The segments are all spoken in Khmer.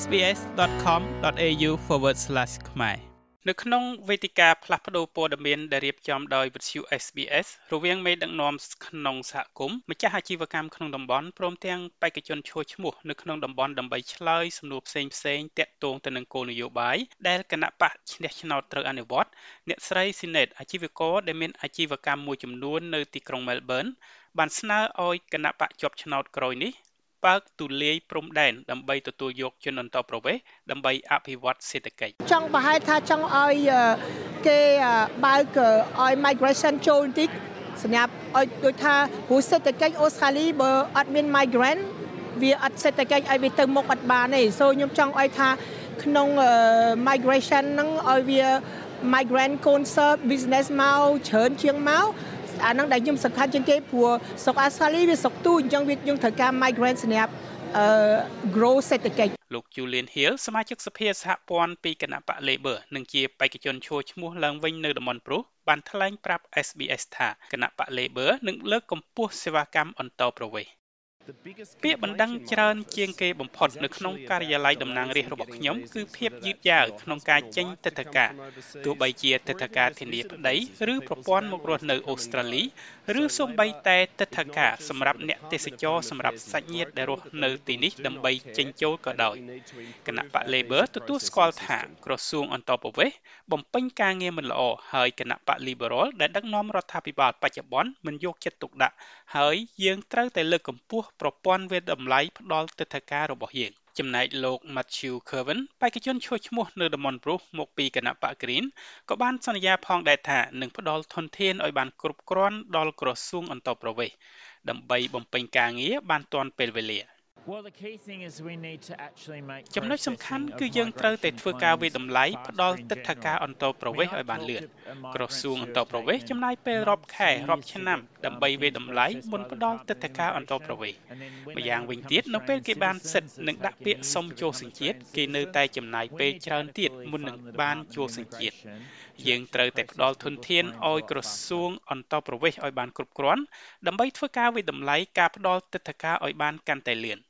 sbs.com.au/ ខ្មែរនៅក្នុងវេទិកាផ្លាស់ប្តូរព័ត៌មានដែលរៀបចំដោយវិទ្យុ SBS រវាងមេដឹកនាំក្នុងសហគមន៍ម្ចាស់អាជីវកម្មក្នុងតំបន់ព្រមទាំងបេក្ខជនឈ្មោះឈ្មោះនៅក្នុងតំបន់ដើម្បីឆ្លើយសំណួរផ្សេងផ្សេងទាក់ទងទៅនឹងគោលនយោបាយដែលគណៈបកឈ្នះឆ្នោតត្រូវអនុវត្តអ្នកស្រីស៊ីណេតអាជីវករដែលមានអាជីវកម្មមួយចំនួននៅទីក្រុង Melbourne បានស្នើឲ្យគណៈបកជាប់ឆ្នោតក្រោយនេះ បើកទូលាយព្រំដែនដើម្បីទទួលយកជនអន្តោប្រវេសន៍ដើម្បីអភិវឌ្ឍសេដ្ឋកិច្ចចង់ប្រហែលថាចង់ឲ្យគេបើកឲ្យ migration ចូលបន្តិចសម្រាប់ឲ្យដូចថាព្រោះសេដ្ឋកិច្ចអូស្ត្រាលីបើអត់មាន migrant វាអត់សេដ្ឋកិច្ចឲ្យវាទៅមុខអត់បានទេ so ខ្ញុំចង់ឲ្យថាក្នុង migration ហ្នឹងឲ្យវា migrant concert business មកច្រើនជាងមក អាហ្នឹងដែលខ្ញុំសំខាន់ជាងគេព្រោះស្រុកអូស្ត្រាលីវាស្រុកទូអញ្ចឹងវាយើងត្រូវការ migrant សម្រាប់អឺ grow សេដ្ឋកិច្ចលោក Julian Hill សមាជិកសភាសហព័ន្ធពីគណៈបក Labor និងជាបេក្ខជនឈរឈ្មោះឡើងវិញនៅតំបន់ប្រុសបានថ្លែងប្រាប់ SBS ថាគណៈបក Labor នឹងលើកកម្ពស់សេវាកម្មអន្តោប្រវេសន៍ ពាក្យបណ្ដឹងច្រើនជាងគេបំផុតនៅក្នុងការិយាល័យតំណាងរាស្ត្ររបស់ខ្ញុំគឺភាពយឺតយ៉ាវក្នុងការចេញទិដ្ឋាការទោះបីជាទិដ្ឋាការធានាប្តីឬប្រព័ន្ធមករស់នៅអូស្ត្រាលីឬសូម្បីតែទិដ្ឋាការសម្រាប់អ្នកទេសចរសម្រាប់សាច់ញាតិដែលរស់នៅទីនេះដើម្បីចេញចូលក៏ដោយគណៈបក Labor ទទួលស្គាល់ថាក្រសួងអន្តរប្រវេសន៍បំពេញការងារមិនល្អហើយគណៈបក Liberal ដែលដឹកនាំរដ្ឋាភិបាលបច្ចុប្បន្នមិនយកចិត្តទុកដាក់ហើយយើងត្រូវតែលើកកម្ពស់ប្រព័ន្ធវេតម្លៃផ្ដល់ទិដ្ឋាការរបស់យើងចំណែកលោក Matthew Kerwin បេក្ខជនឈ្មោះឈ្មោះនៅតំបន់ប្រុសមកពីគណៈបក Green ក៏បានសន្យាផងដែរថានឹងផ្ដល់ធនធានឲ្យបានគ្រប់គ្រាន់ដល់ក្រសួងអន្តរប្រវេសន៍ដើម្បីបំពេញការងារបានទាន់ពេលវេលា។ ចំណុចសំខាន់គឺយើងត្រូវតែធ្វើការវិតម្លៃផ្ដល់ទឹកថាការអន្តរប្រវេសឲ្យបានលឿនក្រសួងអន្តរប្រវេសចំណាយពេលរាប់ខែរាប់ឆ្នាំដើម្បីវិតម្លៃមុនផ្ដល់ទឹកថាការអន្តរប្រវេសម្យ៉ាងវិញទៀតនៅពេលគេបានសិទ្ធនឹងដាក់ពាក្យសុំចូលសញ្ជាតិគេនៅតែចំណាយពេលច្រើនទៀតមុននឹងបានចូលសញ្ជាតិយើងត្រូវតែផ្ដល់ធនធានឲ្យក្រសួងអន្តរប្រវេសឲ្យបានគ្រប់គ្រាន់ដើម្បីធ្វើការវិតម្លៃការផ្ដល់ទឹកថាការឲ្យបានកាន់តែលឿន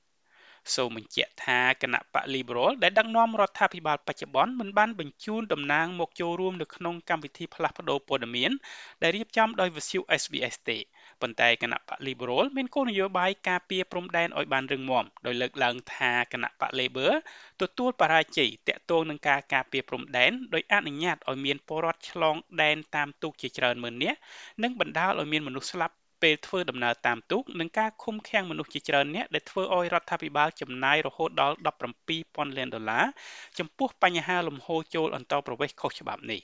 សូមបញ្ជាក់ថាគណៈបក Liberal ដែលដឹកនាំរដ្ឋាភិបាលបច្ចុប្បន្នមិនបានបញ្ជូនតំណាងមកចូលរួមនៅក្នុងកម្មវិធីផ្លាស់ប្តូរព័ត៌មានដែលរៀបចំដោយវិទ្យុ SBS ទេប៉ុន្តែគណៈបក Liberal មានគោលនយោបាយការពារព្រំដែនឲ្យបានរឹងមាំដោយលើកឡើងថាគណៈបក Labor ទទួលបរាជ័យតាក់ទងនឹងការការពារព្រំដែនដោយអនុញ្ញាតឲ្យមានពលរដ្ឋឆ្លងដែនតាមទូកជាច្រើនម៉ឺននាក់និងបណ្ដាលឲ្យមានមនុស្សស្លាប់ ពេលធ្វើដំណើរតាមទូកនិងការឃុំឃាំងមនុស្សជាច្រើនអ្នកដែលធ្វើឲ្យរដ្ឋាភិបាលចំណាយរហូតដល់17,000លានដុល្លារចំពោះបញ្ហាលំហូរចូលអន្តរប្រវេសន៍ខុសច្បាប់នេះ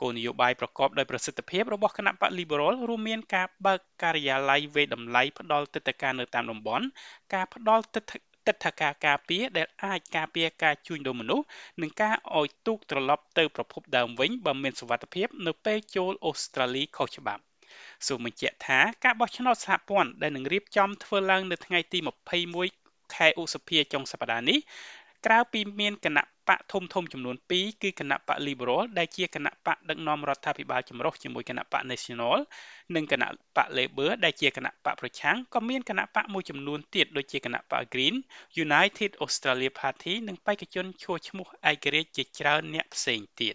គោលនយោបាយប្រកបដោយប្រសិទ្ធភាពរបស់គណៈបក Liberal រួមមានការបើកការិយាល័យវេតម្លៃផ្ដល់ទិដ្ឋាការនៅតាមតំបន់ការផ្ដល់ទិដ្ឋទិដ្ឋាការការពារដែលអាចការពារការជួញដូរមនុស្សនិងការឲ្យទូកត្រឡប់ទៅប្រភពដើមវិញបើមានសុវត្ថិភាពនៅពេលចូលអូស្ត្រាលីខុសច្បាប់ សូមបញ្ជាក់ថាការបោះឆ្នោតសហព័ន្ធដែលនឹងរៀបចំធ្វើឡើងនៅថ្ងៃទី21ខែឧសភាចុងសប្តាហ៍នេះក្រៅពីមានគណៈបកធំធំចំនួន2គឺគណៈបក Liberal ដែលជាគណៈបកដឹកនាំរដ្ឋាភិបាលចម្រុះជាមួយគណៈបក National និងគណៈបក Labor ដែលជាគណៈបកប្រឆាំងក៏មានគណៈបកមួយចំនួនទៀតដូចជាគណៈបក Green United Australia Party និងបេក្ខជនឈ្មោះឈ្មោះឯករាជ្យជាច្រើនអ្នកផ្សេងទៀត